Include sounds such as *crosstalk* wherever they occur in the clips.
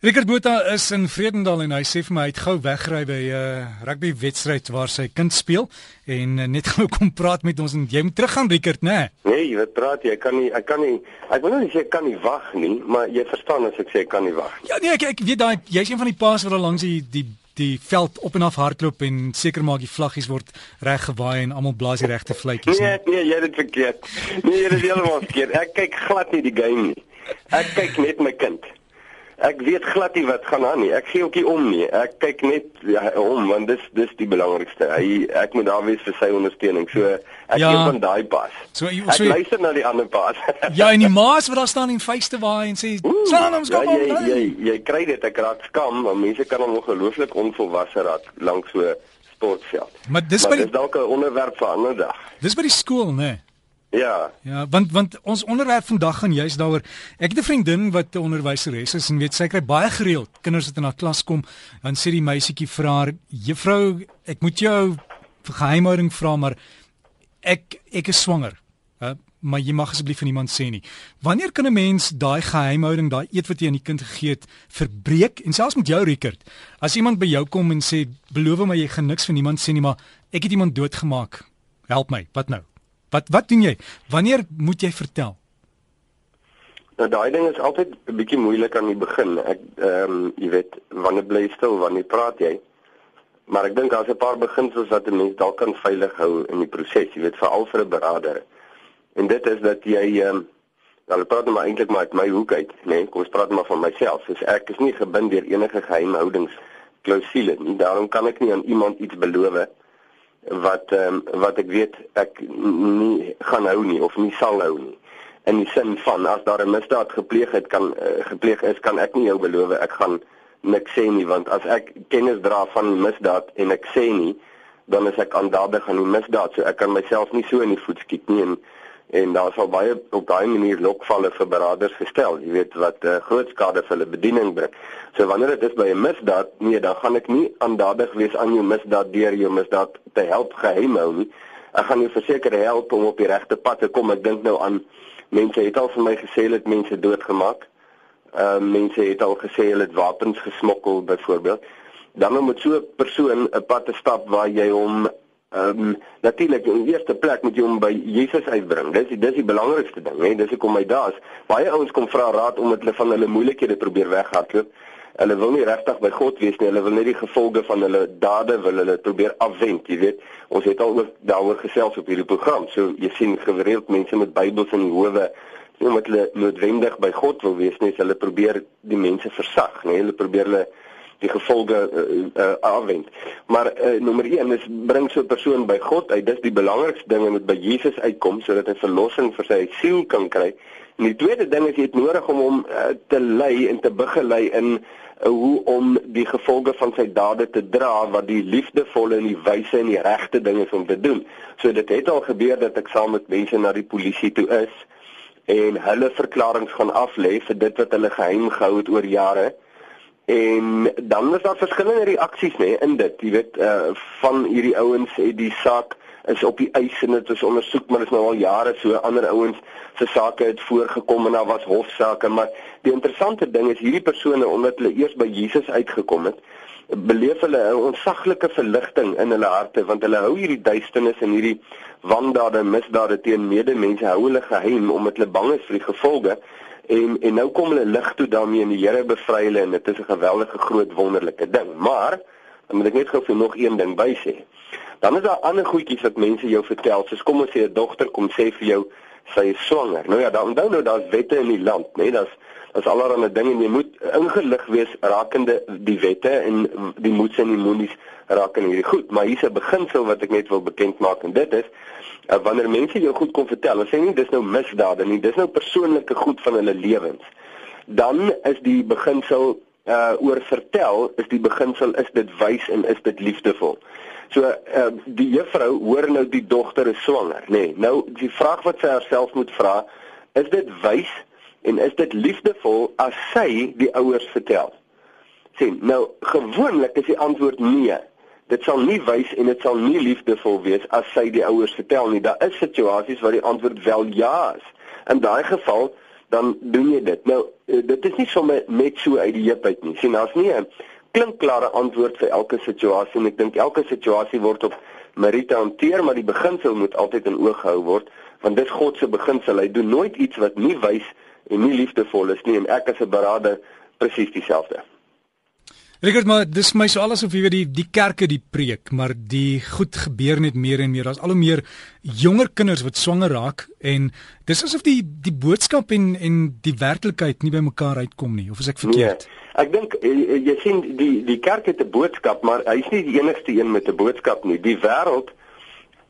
Richard Botha is in Vredendal en hy sê vir my hy het gou weggery by 'n uh, rugby wedstryd waar sy kind speel en uh, net *laughs* gou kom praat met ons en jy moet teruggaan Richard, né? Nee, nee jy weet praat jy, ek kan nie ek kan nie ek wil nie sê ek kan nie wag nie, maar jy verstaan as ek sê ek kan nie wag nie. Ja nee, ek ek weet daai jy's een van die paas wat al langs die die die veld op en af hardloop en seker maak die vlaggies word reg gewaai en almal blaas die regte fluitjies. Nee, nee, jy het dit verkeerd. Nee, jy het dit heeltemal verkeerd. Ek kyk glad nie die game nie. Ek kyk net my kind. Ek weet glad nie wat gaan aan nie. Ek gee ook nie om nie. Ek kyk net ja, om want dis dis die belangrikste. Hy ek moet daar wees vir sy ondersteuning. So ek ja. van daai pas. So, so ek luister na die ander pas. *laughs* ja, en die maas wat daar staan en vuiste waai en sê, "Slaan ons kom ja, jy, jy jy kry dit ek raak skam want mense kan hom ongelooflik onvolwasse raak lank so sportveld. Maar dis maar dis dalk 'n onderwerp vir 'n ander dag. Dis by die skool, né? Nee. Ja. Ja, want want ons onderwerp vandag gaan juist daaroor. Ek het 'n vriendin wat 'n onderwyseres is en weet sy kry baie gereeld kinders wat in haar klas kom, dan sê die meisietjie vra haar: "Juffrou, ek moet jou vir geheimhouding vra, maar ek ek is swanger." Uh, maar jy mag asseblief vir niemand sê nie. Wanneer kan 'n mens daai geheimhouding, daai eet wat jy aan die kind gegee het, verbreek en selfs met jou rekord? As iemand by jou kom en sê: "Beloof my jy gaan niks vir niemand sê nie, maar ek het iemand doodgemaak." Help my, wat nou? Wat wat doen jy? Wanneer moet jy vertel? Nou daai ding is altyd 'n bietjie moeilik aan die begin. Ek ehm um, jy weet wanneer bly jy stil, wanneer praat jy? Maar ek dink daar's 'n paar beginsels wat 'n mens dalk kan veilig hou in die proses, jy weet veral vir 'n beraader. En dit is dat jy ehm um, wel praat nou maar eintlik maar uit my hoek uit, né? Nee, kom ons praat maar van myself. So ek is nie gebind deur enige geheimhoudings klousule nie. Daarom kan ek nie aan iemand iets beloof nie wat ehm um, wat ek weet ek nie gaan hou nie of nie sal hou nie. In die sin van as daar 'n misdaad gepleeg het kan uh, gepleeg is, kan ek nie jou beloof ek gaan niks sê nie want as ek kennis dra van misdaad en ek sê nie, dan is ek aandadig aan die misdaad, so ek kan myself nie so in die voet skiet nie en en daar sal baie op daai manier lokvalle vir beraders gestel, jy weet wat uh, groot skade vir hulle bediening bring. So wanneer dit is by 'n misdaad, nee, dan gaan ek nie aandadig wees aan jou misdaad deur jou misdaad te help geheim hou nie. Ek gaan jou verseker help om op die regte pad te kom. Ek dink nou aan mense het al vir my gesê hulle het mense doodgemaak. Ehm uh, mense het al gesê hulle het wapens gesmokkel byvoorbeeld. Dan moet so 'n persoon 'n pad te stap waar jy hom Ehm um, natuurlik in eerste plek moet jy hom by Jesus uitbring. Dis dis die belangrikste ding, hè. Dis hoekom hy daar's. Baie ouens kom vra raad omdat hulle van hulle moeilikhede probeer weghardloop. Hulle wil nie regtig by God wees nie. Hulle wil net die gevolge van hulle dade wil hulle probeer afwend, jy weet. Ons het al oor daaroor gesels op hierdie program. So jy sien gereeld mense met Bybels in die howe nie omdat hulle noodwendig by God wil wees nie, hulle probeer die mense versag, nee, hulle probeer hulle die gevolge uh, uh, afwend. Maar uh, nommer 1 is bring so 'n persoon by God uit. Dis die belangrikste ding om by Jesus uitkom sodat hy verlossing vir sy siel kan kry. En die tweede ding is jy het nodig om hom uh, te lei en te begelei in uh, hoe om die gevolge van sy dade te dra wat die liefdevolle en die wyse en die regte ding is om te doen. So dit het al gebeur dat ek saam met mense na die polisie toe is en hulle verklaringe gaan aflê vir dit wat hulle geheim gehou het oor jare. En dan is daar verskillende reaksies nê in dit. Jy weet uh van hierdie ouens het die saak is op die eis en dit is ondersoek maar dit is nou al jare so ander ouens se sake het voorgekom en daar was hofsaake maar die interessante ding is hierdie persone omdat hulle eers by Jesus uitgekom het beleef hulle 'n ontsaglike verligting in hulle harte want hulle hou hierdie duisternis en hierdie wandade en misdade teen medemense hou hulle geheim omdat hulle bang is vir die gevolge En en nou kom hulle lig toe daarmee en die Here bevry hulle en dit is 'n geweldige groot wonderlike ding. Maar dan moet ek net gou vir nog een ding by sê. Dan is daar ander goedjies wat mense jou vertel. Soos kom ons sê 'n dogter kom sê vir jou sy is swanger. Nou ja, dan onthou nou daar's wette in die land, né? Nee, daar's daar's allerlei dinge en jy moet ingelig wees rakende die wette en die moets en die moenies rakende hierdie goed. Maar hier's 'n beginsel wat ek net wil bekend maak en dit is uh, wanneer mense jou goed kom vertel, dan sê nie dis nou misdade nie, dis nou persoonlike goed van hulle lewens. Dan is die beginsel uh oor vertel, is die beginsel is dit wys en is dit liefdevol. So uh die juffrou hoor nou die dogter is swanger, nê. Nee, nou die vraag wat sy haarself moet vra, is dit wys en is dit liefdevol as sy die ouers vertel? Sien, nou gewoonlik is die antwoord nee dit sal nie wys en dit sal nie liefdevol wees as sy die ouers vertel nie. Daar is situasies waar die antwoord wel ja is. In daai geval dan doen jy dit. Nou uh, dit is nie sommer net so uit die heup uit nie. sien daar's nie 'n klinkklare antwoord vir elke situasie en ek dink elke situasie word op meriete hanteer, maar die beginsel moet altyd in oog gehou word want dit God se beginsel. Hy doen nooit iets wat nie wys en nie liefdevol is nie en ek as 'n beraader presies dieselfde. Richard, maar dis my so alles of jy weet die die kerke die preek, maar die goed gebeur net meer en meer. Daar's al hoe meer jonger kinders wat swanger raak en dis asof die die boodskap en en die werklikheid nie by mekaar uitkom nie. Of is ek verkeerd? Nee, ek dink jy, eh, jy sien die die kerk het 'n boodskap, maar hy's nie die enigste een met 'n boodskap nie. Die wêreld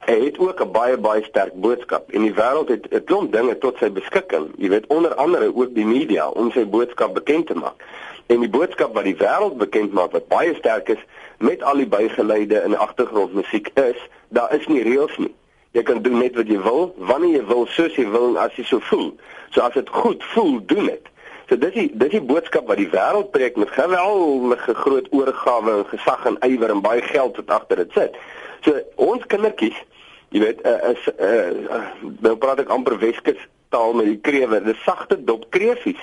het ook 'n baie baie sterk boodskap en die wêreld het 'n klomp dinge tot sy beskikking. Jy weet onder andere ook die media om sy boodskap bekend te maak. En die boodskap wat die wêreld bekend maak wat baie sterk is met al die bygeleide en agtergrondmusiek is, daar is nie reëls nie. Jy kan doen net wat jy wil, wanneer jy wil, soos jy wil en as jy so voel. So as dit goed voel, doen dit. So dis die dis die boodskap wat die wêreld preek met geweldige groot oorgawe en gesag en ywer en baie geld wat agter dit sit. So ons kindertjies, jy weet, uh, is uh, nou praat ek amper Weskus taal met die krewe, dis sagte dop kreefies.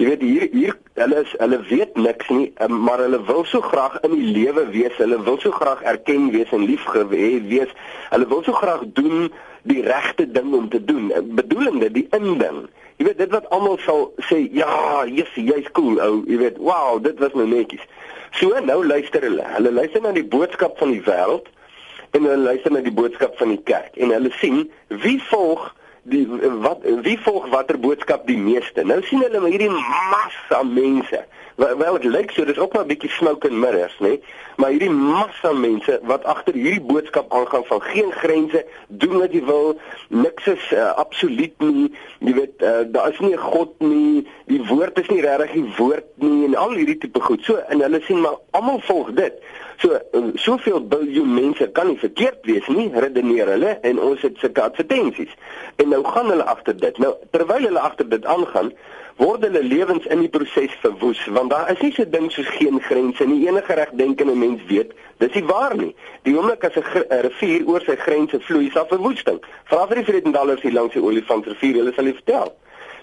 Jy weet hier hier hulle is hulle weet niks nie, um, maar hulle wil so graag in die lewe wees. Hulle wil so graag erken wees en liefgehad wees. Hulle wil so graag doen die regte ding om te doen. Bedoelende die inding. Jy weet dit wat almal sal sê, ja, jy's jy's cool ou. Jy weet, wow, dit was nou netjies. So nou luister hulle. Hulle luister na die boodskap van die wêreld en hulle luister na die boodskap van die kerk en hulle sien wie volg die wat wie volg watter boodskap die meeste. Nou sien hulle hierdie massa mense. Wel dit lyk so dis ook maar 'n bietjie smoke and mirrors, nê? Maar hierdie massa mense wat agter hierdie boodskap aangaan van geen grense, doen wat jy wil, niks is uh, absoluut nie. Jy weet, uh, daar is nie 'n God nie. Die woord is nie regtig die woord nie en al hierdie tipe goed. So en hulle sien maar almal volg dit. So uh, soveel biljoen mense kan nie verkeerd wees nie, redeneer hulle en ons het sulke advertensies. En nou gaan hulle agter dit. Nou terwyl hulle agter dit aangaan, word hulle lewens in die proses verwoes want daar is nie so ding soos geen grense nie. Enige regdenkende mens weet, dis nie waar nie. Die oomblik as 'n rivier oor sy grense vloei, is daar verwoesting. Vra vir die vredendalers hier langs die olifantsrivier, hulle sal dit vertel.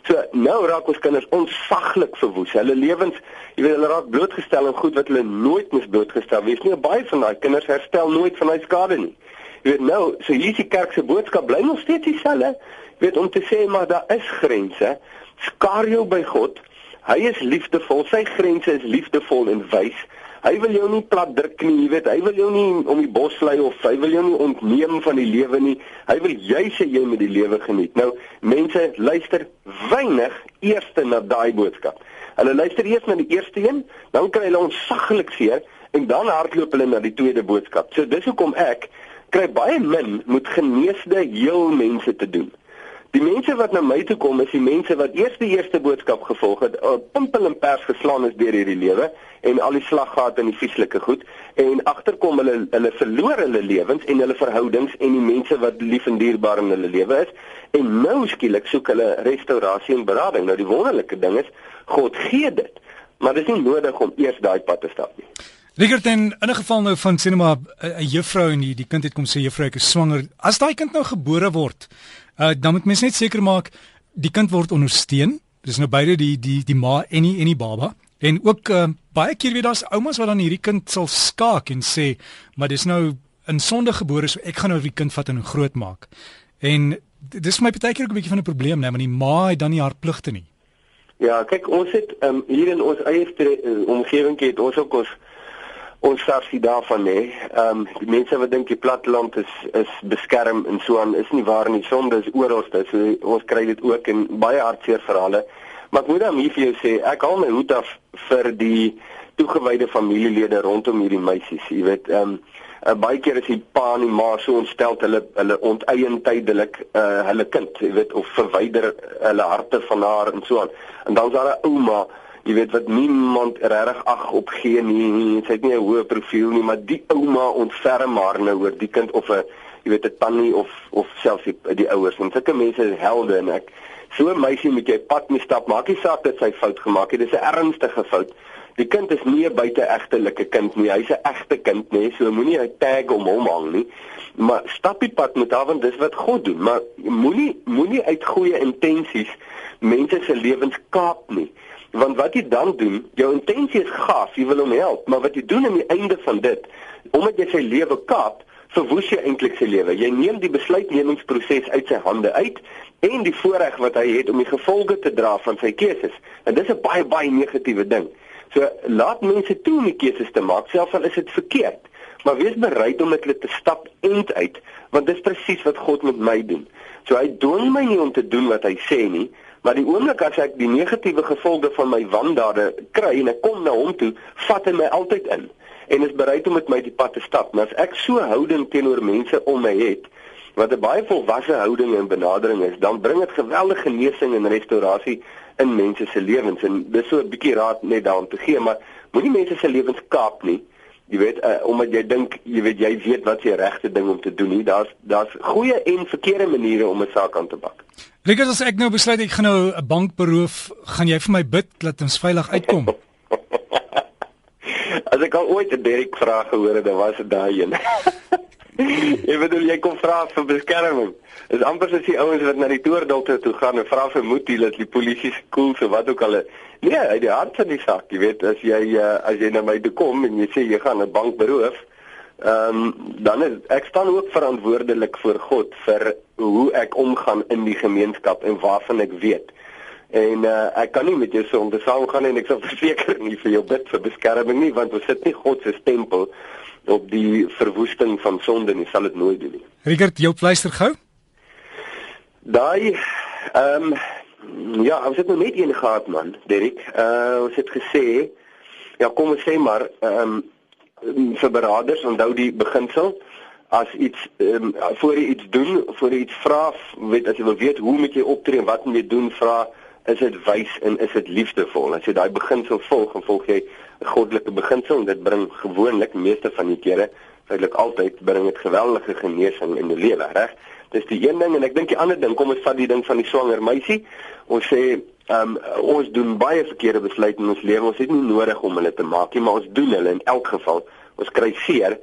So nou raak ons kinders onsaglik verwoes. Hulle lewens, jy weet, hulle raak blootgestel aan goed wat hulle nooit moes blootgestel wees nie. Baie van daai kinders herstel nooit van daai skade nie. Jy weet nou, so hier is die kerk se boodskap bly nog steeds dieselfde. Weet om te sê maar daar is grense. Skaar jou by God. Hy is liefdevol. Sy grense is liefdevol en wys. Hy wil jou nie plat druk nie, jy weet, hy wil jou nie om die bos lei of hy wil jou nie ontneem van die lewe nie. Hy wil jy sê jy moet die lewe geniet. Nou, mense luister weinig eers na daai boodskap. Hulle luister eers na die eerste een, dan kry hulle onsaglik seer en dan hardloop hulle na die tweede boodskap. So dis hoekom ek kry baie min moet geneesde heel mense te doen. Die mense wat na my toe kom is die mense wat eers die eerste boodskap gevolg het, op pimpel en pers geslaan is deur hierdie lewe en al die slaggate en die vieslike goed en agterkom hulle hulle verloor hulle lewens en hulle verhoudings en die mense wat lief en dierbaar in hulle lewe is en nou skielik soek hulle restaurasie en berading. Nou die wonderlike ding is God gee dit, maar dit is nie nodig om eers daai pad te stap nie. Rigert in 'n geval nou van sinema 'n juffrou en die, die kind het kom sê juffrou ek is swanger. As daai kind nou gebore word, uh, dan moet mens net seker maak die kind word ondersteun. Dis nou beide die die die ma en die en die baba. En ook uh, baie keer weet daar's oumas wat dan hierdie kind sal skaak en sê, "Maar dis nou in sonde gebore, so ek gaan nou die kind vat en groot maak." En dis my baie keer ook 'n bietjie van 'n probleem, nee, want die ma het dan nie haar pligte nie. Ja, kyk, ons het um, hier in ons eie omgewing het ons ook ons ons sarsie daarvan nê. Ehm um, die mense wat dink die platteland is is beskerm en so aan is nie waar nie. Sonde is oral, so ons kry dit ook in baie hartseer verhale. Maar ek moet dan hier vir jou sê, ek haal my hoed af vir die toegewyde familielede rondom hierdie meisies. Jy weet, ehm um, baie keer is die pa en die ma so ontstel hulle hulle onteien tydelik uh, hulle kind, jy weet, of verwyder hulle harte van haar en so aan. En dan's daar 'n ouma jy weet wat niemand regtig ag op gee nie. Sy het nie 'n hoë profiel nie, maar die ouma ontferm haar nou oor die kind of 'n jy weet 'n tannie of of selfs die, die ouers. En sulke mense is helde en ek so 'n meisie moet jy pad mee stap. Maak nie saak dat sy fout gemaak het. Dis 'n ernstige fout. Die kind is nie 'n buiteegtelike kind nie. Hy's 'n egte kind, nê. So moenie 'n tag om hom hang nie. Maar stap die pad met haar want dis wat God doen. Maar moenie moenie uit goeie intensies mense se lewens kaap nie. Want wat jy dan doen, jou intensie is gaaf, jy wil hom help, maar wat jy doen aan die einde van dit, omdat jy sy lewe kaap, verwoes jy eintlik sy lewe. Jy neem die besluitnemingsproses uit sy hande uit en die voorreg wat hy het om die gevolge te dra van sy keuses. En dis 'n baie baie negatiewe ding. So laat mense toe om die keuses te maak, selfs al is dit verkeerd. Maar wees bereid om met hulle te stap end uit, want dis presies wat God met my doen. So hy dwing my nie om te doen wat hy sê nie, maar die oomblik as ek die negatiewe gevolge van my wandade kry en ek kom na hom toe, vat hy my altyd in en is bereid om met my die pad te stap. Maar as ek so houding teenoor mense om my het wat 'n baie volwasse houding en benadering is, dan bring dit geweldige genesing en restaurasie in mense se lewens en dis so 'n bietjie raad net daarom te gee, maar moenie mense se lewens kaap nie. Jy weet, uh, omdat jy dink, jy weet jy weet wat se regte ding om te doen nie. Daar's daar's goeie en verkeerde maniere om 'n saak aan te pak. Rikus as ek nou besluit ek gaan nou 'n bank beroof, gaan jy vir my bid dat ons veilig uitkom? *laughs* As ek al ooit 'n Derek vraag gehoor het, dan was dit daai een. *laughs* Ek bedoel jy kom vra vir beskerming. Dis amper soos die ouens wat na die toordokter toe gaan en vra vir moetie dat die polisie koel so wat ook al. Nee, uit die hart van die saak, jy weet, as jy uh, as jy na my toe kom en jy sê jy gaan 'n bank beroof, ehm um, dan is ek staan ook verantwoordelik voor God vir hoe ek omgaan in die gemeenskap en waarvan ek weet. En uh, ek kan nie met jou sonde saamgaan en ek sal *laughs* verseker nie vir jou bid vir beskerming nie want ons sit nie God se stempel op die verwoesting van sonde nie sal dit nooit doen nie. Richard, jou pleister gou? Daai ehm um, ja, ons het nou net een gehad man, Derek. Uh ons het gesê ja, kom ons sê maar ehm um, vir beraders onthou die beginsel as iets ehm um, voor jy iets doen, voor jy iets vra, weet as jy wil weet hoe moet jy optree en wat moet jy doen, vra is dit wys en is dit liefdevol. As jy daai beginsel volg, dan volg jy 'n goddelike beginsel en dit bring gewoonlik meeste van die kere, feitelik altyd bring dit geweldige genesing in die lewe, reg? Dis die een ding en ek dink die ander ding, kom ons vat die ding van die swanger meisie. Ons sê Um, ons doen baie verkeerde besluite in ons lewe. Ons het nie nodig om hulle te maak nie, maar ons doen hulle in elk geval. Ons kry seer.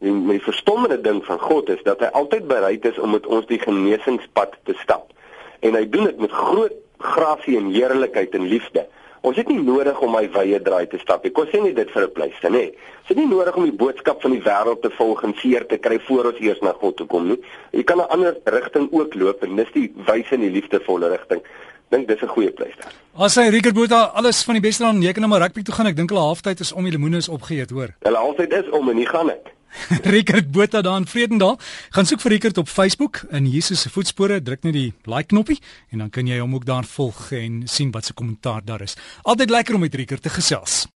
Die, die verstommende ding van God is dat hy altyd bereid is om met ons die genesingspad te stap. En hy doen dit met groot grasie en heerlikheid en liefde. Ons het nie nodig om my wye draai te stap nie. Kom sê nie dit vir 'n pleister nê. Ons het nie nodig om die boodskap van die wêreld te volg en seer te kry voor ons eers na God toe kom nie. Jy kan 'n ander rigting ook loop en dis die wyse en die liefdevolle rigting. Dink dis 'n goeie pleister. As hy Rickert Botha alles van die beste dan jy kan nou maar rugby toe gaan. Ek dink hulle halftyd is om die lemoene is opgeëet, hoor. Hulle halftyd is om en nie gaan ek. *laughs* Rickert Botha daar in Vredendal. Gaan soek vir Rickert op Facebook in Jesus se voetspore, druk net die like knoppie en dan kan jy hom ook daar volg en sien wat se kommentaar daar is. Altyd lekker om met Rickert te gesels.